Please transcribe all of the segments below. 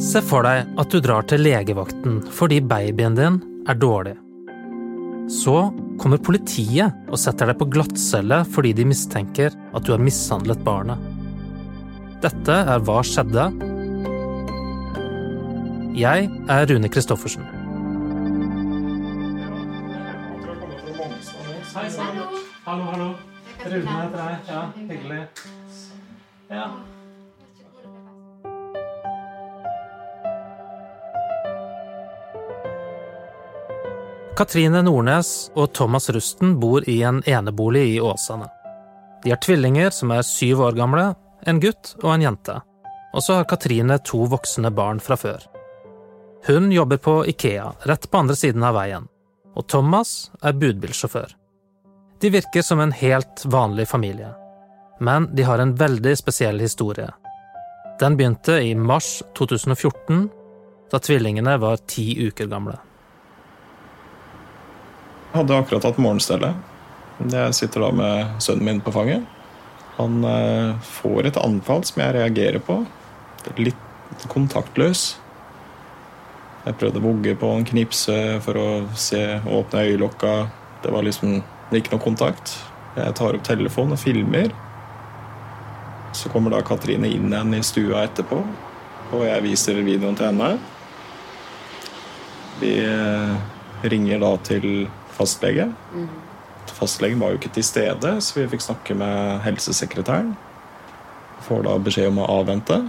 Se for deg at du drar til legevakten fordi babyen din er dårlig. Så kommer politiet og setter deg på glattcelle fordi de mistenker at du har mishandlet barnet. Dette er Hva skjedde? Jeg er Rune Christoffersen. Hei. Hallo, hallo. Rune heter jeg. Ja, hyggelig. Ja. Katrine Nordnes og Thomas Rusten bor i en enebolig i Åsane. De har tvillinger som er syv år gamle, en gutt og en jente. Og så har Katrine to voksne barn fra før. Hun jobber på Ikea, rett på andre siden av veien, og Thomas er budbilsjåfør. De virker som en helt vanlig familie, men de har en veldig spesiell historie. Den begynte i mars 2014, da tvillingene var ti uker gamle. Hadde akkurat hatt morgenstellet. Jeg sitter da med sønnen min på fanget. Han eh, får et anfall som jeg reagerer på. Litt kontaktløs. Jeg prøvde å vogge på en knipse for å se, åpne øyelokka. Det var liksom ikke noe kontakt. Jeg tar opp telefonen og filmer. Så kommer da Katrine inn igjen i stua etterpå, og jeg viser videoen til henne. Vi eh, ringer da til fastlege. Fastlegen var jo ikke til stede, så vi fikk snakke med helsesekretæren. Får da beskjed om å avvente.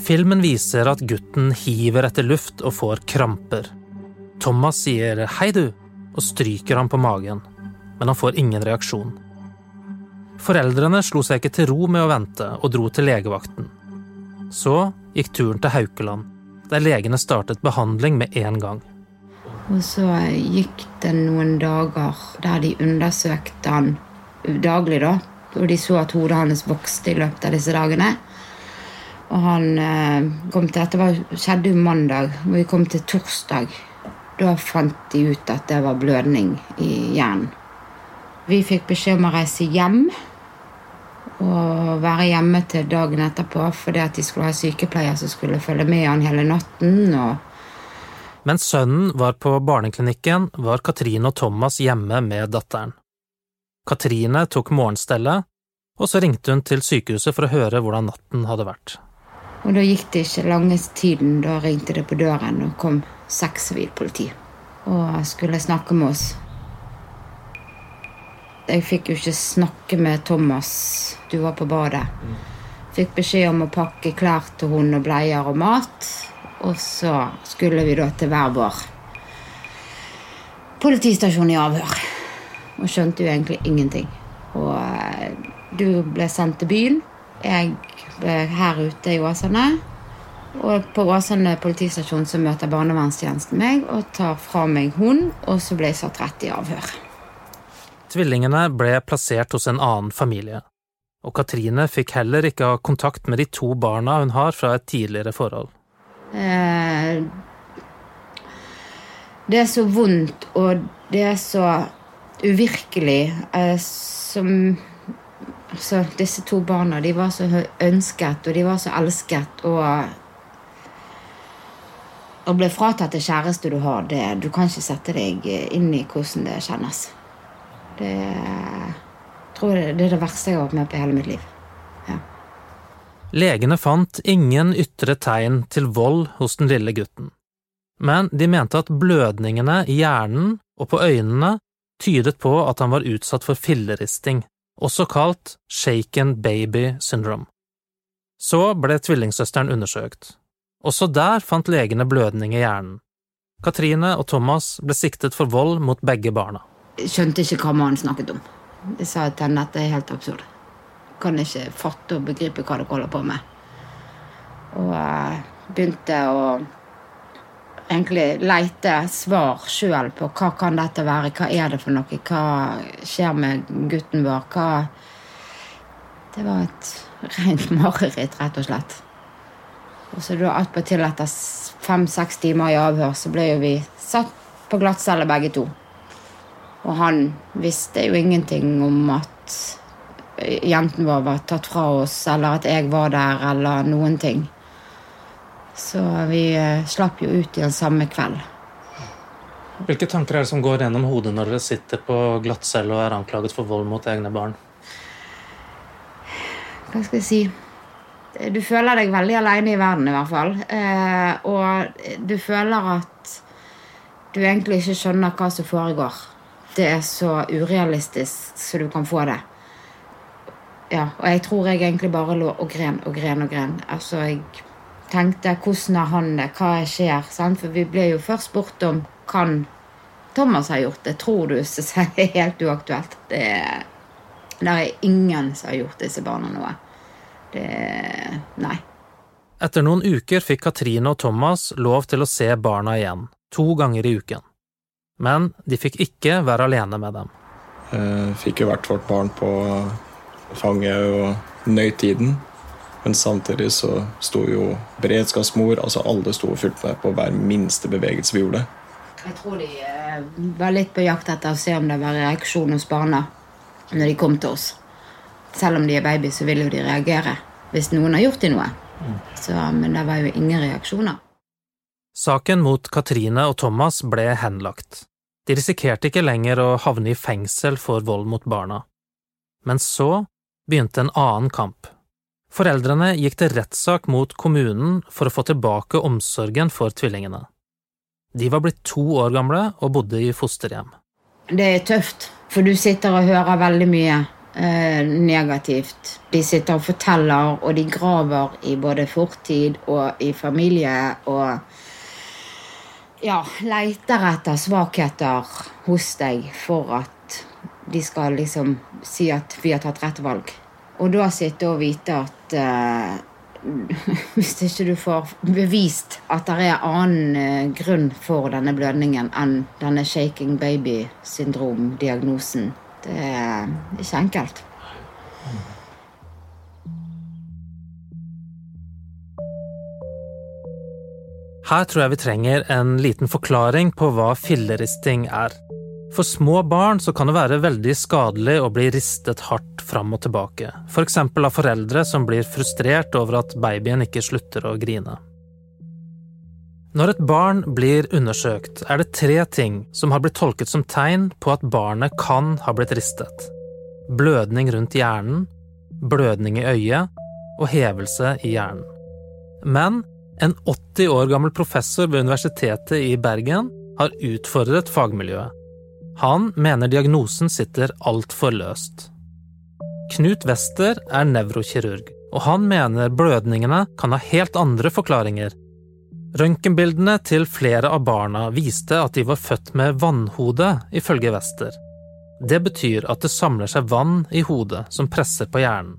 Filmen viser at gutten hiver etter luft og får kramper. Thomas sier 'hei, du' og stryker ham på magen, men han får ingen reaksjon. Foreldrene slo seg ikke til ro med å vente og dro til legevakten. Så gikk turen til Haukeland, der legene startet behandling med en gang. Og så gikk det noen dager der de undersøkte han daglig, da. Og de så at hodet hans vokste i løpet av disse dagene. Og han eh, kom til Dette skjedde jo mandag, og vi kom til torsdag. Da fant de ut at det var blødning i hjernen. Vi fikk beskjed om å reise hjem og være hjemme til dagen etterpå fordi at de skulle ha sykepleier som skulle følge med han hele natten. og Mens sønnen var på barneklinikken, var Katrine og Thomas hjemme med datteren. Katrine tok morgenstellet, og så ringte hun til sykehuset for å høre hvordan natten hadde vært. Og da gikk det ikke lange tiden. Da ringte det på døren, og kom seks sivilpoliti og skulle snakke med oss. Jeg fikk jo ikke snakke med Thomas. Du var på badet. Fikk beskjed om å pakke klær til hun og bleier og mat. Og så skulle vi da til hver vår politistasjon i avhør. Og skjønte jo egentlig ingenting. Og eh, du ble sendt til byen. Jeg ble her ute i Åsane. Og på Åsane politistasjon så møter barnevernstjenesten meg og tar fra meg hun, og så ble jeg satt rett i avhør. Tvillingene ble plassert hos en annen familie, og Katrine fikk heller ikke ha kontakt med de to barna hun har fra et tidligere forhold. Eh, det er så vondt, og det er så uvirkelig eh, som Altså, disse to barna, de var så ønsket, og de var så elsket, og Å bli fratatt det kjæreste du har, det, du kan ikke sette deg inn i hvordan det kjennes. Det tror jeg det er det verste jeg har vært med på i hele mitt liv. Ja. Legene fant ingen ytre tegn til vold hos den lille gutten, men de mente at blødningene i hjernen og på øynene tydet på at han var utsatt for filleristing, også kalt shaken baby syndrome. Så ble tvillingsøsteren undersøkt. Også der fant legene blødning i hjernen. Katrine og Thomas ble siktet for vold mot begge barna. Jeg skjønte ikke hva mannen snakket om. Jeg sa til henne at det er helt absurd. Kan ikke fatte og begripe hva dere holder på med. Og uh, begynte å egentlig leite svar sjøl på hva kan dette være, hva er det for noe, hva skjer med gutten vår, hva Det var et rent mareritt, rett og slett. Og så da attpåtil etter fem-seks timer i avhør, så ble jo vi satt på glattcelle begge to. Og han visste jo ingenting om at jenten vår var tatt fra oss, eller at jeg var der, eller noen ting. Så vi eh, slapp jo ut igjen samme kveld. Hvilke tanker er det som går gjennom hodet når dere sitter på glattcelle og er anklaget for vold mot egne barn? Hva skal jeg si? Du føler deg veldig alene i verden, i hvert fall. Eh, og du føler at du egentlig ikke skjønner hva som foregår. Det er så urealistisk så du kan få det. Ja, og jeg tror jeg egentlig bare lå og gren og gren og gren. Altså, jeg tenkte hvordan er han det, hva skjer? Sant? For vi ble jo først spurt om kan Thomas ha gjort det. Tror du? Så sier jeg helt uaktuelt. Det er, det er ingen som har gjort disse barna noe. Det Nei. Etter noen uker fikk Katrine og Thomas lov til å se barna igjen to ganger i uken. Men de fikk ikke være alene med dem. Jeg fikk jo hvert vårt barn på fanget og nøyt tiden. Men samtidig så sto jo beredskapsmor, altså alle sto og fulgte med på hver minste bevegelse vi gjorde. Jeg tror de eh, var litt på jakt etter å se om det var reaksjon hos barna når de kom til oss. Selv om de er baby, så vil jo de reagere hvis noen har gjort dem noe. Så, men det var jo ingen reaksjoner. Saken mot Katrine og Thomas ble henlagt. De risikerte ikke lenger å havne i fengsel for vold mot barna. Men så begynte en annen kamp. Foreldrene gikk til rettssak mot kommunen for å få tilbake omsorgen for tvillingene. De var blitt to år gamle og bodde i fosterhjem. Det er tøft, for du sitter og hører veldig mye eh, negativt. De sitter og forteller, og de graver i både fortid og i familie og ja, leiter etter svakheter hos deg for at de skal liksom si at vi har tatt rett valg. Og da sitte og vite at uh, hvis ikke du får bevist at det er annen uh, grunn for denne blødningen enn denne shaking baby-syndrom-diagnosen, det er ikke enkelt. Her tror jeg vi trenger en liten forklaring på hva filleristing er. For små barn så kan det være veldig skadelig å bli ristet hardt fram og tilbake, f.eks. For av foreldre som blir frustrert over at babyen ikke slutter å grine. Når et barn blir undersøkt, er det tre ting som har blitt tolket som tegn på at barnet kan ha blitt ristet. Blødning rundt hjernen, blødning i øyet og hevelse i hjernen. Men en 80 år gammel professor ved Universitetet i Bergen har utfordret fagmiljøet. Han mener diagnosen sitter altfor løst. Knut Wester er nevrokirurg, og han mener blødningene kan ha helt andre forklaringer. Røntgenbildene til flere av barna viste at de var født med vannhode, ifølge Wester. Det betyr at det samler seg vann i hodet som presser på hjernen.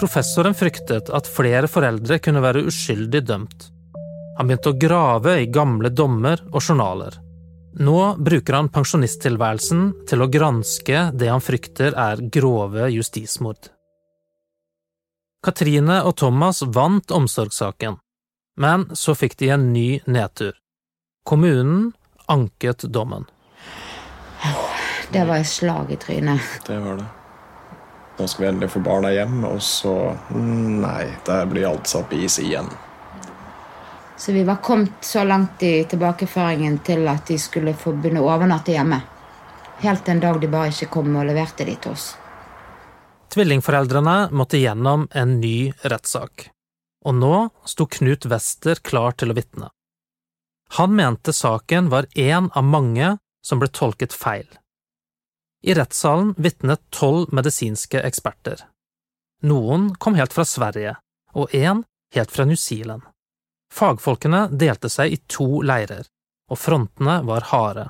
Professoren fryktet at flere foreldre kunne være uskyldig dømt. Han begynte å grave i gamle dommer og journaler. Nå bruker han pensjonisttilværelsen til å granske det han frykter er grove justismord. Katrine og Thomas vant omsorgssaken, men så fikk de en ny nedtur. Kommunen anket dommen. Det var et slag i trynet. Det var det. Nå skal vi endelig få barna hjem, og så Nei, der blir alt satt på is igjen. Så vi var kommet så langt i tilbakeføringen til at de skulle få begynne å overnatte hjemme. Helt en dag de bare ikke kom og leverte de til oss. Tvillingforeldrene måtte gjennom en ny rettssak. Og nå sto Knut Wester klar til å vitne. Han mente saken var én av mange som ble tolket feil. I rettssalen vitnet tolv medisinske eksperter. Noen kom helt fra Sverige, og én helt fra New Zealand. Fagfolkene delte seg i to leirer, og frontene var harde.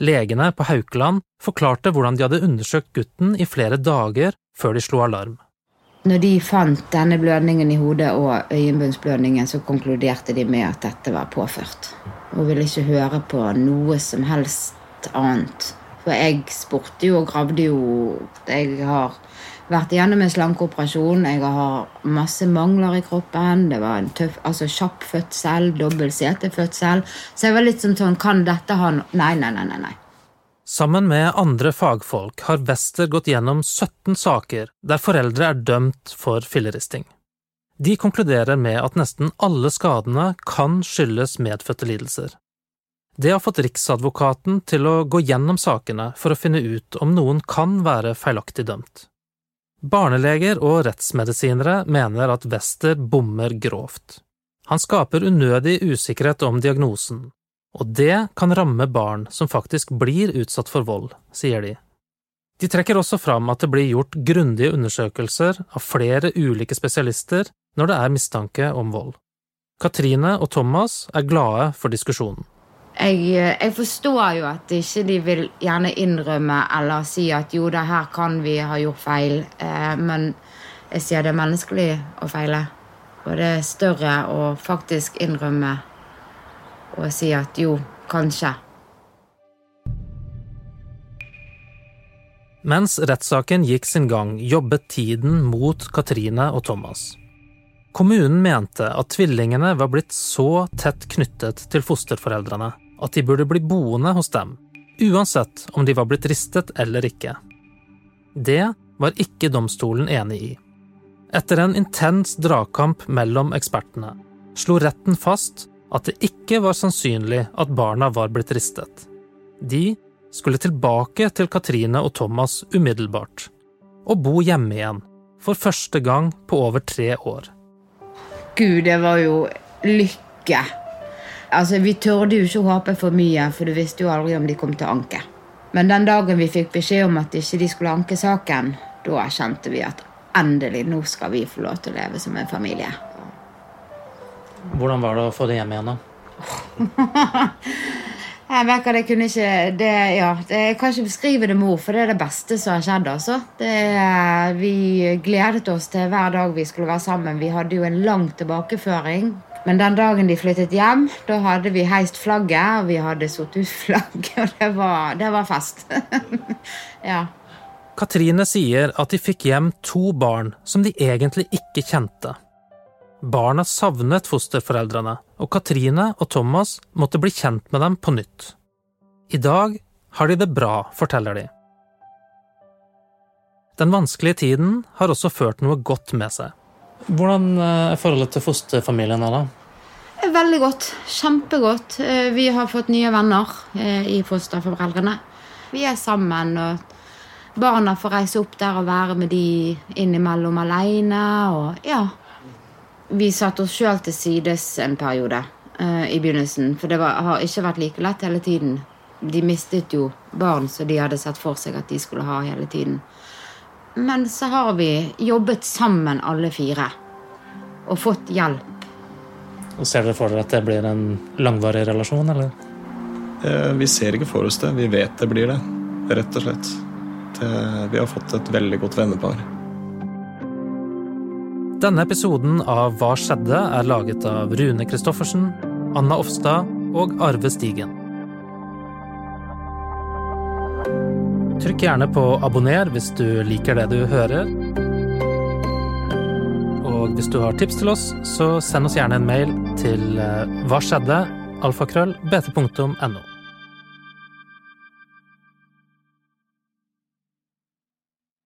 Legene på Haukeland forklarte hvordan de hadde undersøkt gutten i flere dager før de slo alarm. Når de fant denne blødningen i hodet og øyenbunnsblødningen, så konkluderte de med at dette var påført, og ville ikke høre på noe som helst annet for jeg spurte jo og gravde jo Jeg har vært igjennom en slankeoperasjon. Jeg har masse mangler i kroppen. Det var en tøff, altså kjapp fødsel, dobbel CT-fødsel. Så jeg var litt sånn sånn Kan dette ha noe nei, nei. nei, nei. Sammen med andre fagfolk har Wester gått gjennom 17 saker der foreldre er dømt for filleristing. De konkluderer med at nesten alle skadene kan skyldes medfødte lidelser. Det har fått Riksadvokaten til å gå gjennom sakene for å finne ut om noen kan være feilaktig dømt. Barneleger og rettsmedisinere mener at Wester bommer grovt. Han skaper unødig usikkerhet om diagnosen, og det kan ramme barn som faktisk blir utsatt for vold, sier de. De trekker også fram at det blir gjort grundige undersøkelser av flere ulike spesialister når det er mistanke om vold. Katrine og Thomas er glade for diskusjonen. Jeg, jeg, forstår jo at ikke de vil gjerne innrømme eller si at jo, det her kan vi ha gjort feil, eh, men jeg sier det er menneskelig å feile. Og det er større å faktisk innrømme og si at jo, kanskje. Mens rettssaken gikk sin gang, jobbet tiden mot Katrine og Thomas. Kommunen mente at tvillingene var blitt så tett knyttet til fosterforeldrene at de burde bli boende hos dem, uansett om de var blitt ristet eller ikke. Det var ikke domstolen enig i. Etter en intens dragkamp mellom ekspertene slo retten fast at det ikke var sannsynlig at barna var blitt ristet. De skulle tilbake til Katrine og Thomas umiddelbart, og bo hjemme igjen, for første gang på over tre år. Gud, det var jo lykke. Altså, Vi tørde jo ikke å håpe for mye, for du visste jo aldri om de kom til å anke. Men den dagen vi fikk beskjed om at ikke de skulle anke saken, da erkjente vi at endelig, nå skal vi få lov til å leve som en familie. Hvordan var det å få det hjem igjen, da? jeg vet hva, det kunne ikke det, ja, det, Jeg kan ikke beskrive det med ord, for det er det beste som har skjedd. altså. Det, vi gledet oss til hver dag vi skulle være sammen. Vi hadde jo en lang tilbakeføring. Men den dagen de flyttet hjem, da hadde vi heist flagget, og vi hadde satt ut flagget, og det var, det var fest. ja. Katrine sier at de fikk hjem to barn som de egentlig ikke kjente. Barna savnet fosterforeldrene, og Katrine og Thomas måtte bli kjent med dem på nytt. I dag har de det bra, forteller de. Den vanskelige tiden har også ført noe godt med seg. Hvordan er forholdet til fosterfamilien da? Veldig godt. Kjempegodt. Eh, vi har fått nye venner eh, i fosterforeldrene. Vi er sammen, og barna får reise opp der og være med de innimellom aleine. Og ja, vi satte oss sjøl til sides en periode i begynnelsen. For det var, har ikke vært like lett hele tiden. De mistet jo barn som de hadde sett for seg at de skulle ha hele tiden. Men så har vi jobbet sammen alle fire. Og fått hjelp. Og Ser dere for dere at det blir en langvarig relasjon, eller? Eh, vi ser ikke for oss det. Vi vet det blir det, rett og slett. Det, vi har fått et veldig godt vennepar. Denne episoden av Hva skjedde? er laget av Rune Christoffersen, Anna Offstad og Arve Stigen. Trykk gjerne på abonner hvis du liker det du hører. Og hvis du har tips til oss, så send oss gjerne en mail til eh, hva skjedde? alfakrøll bt.no.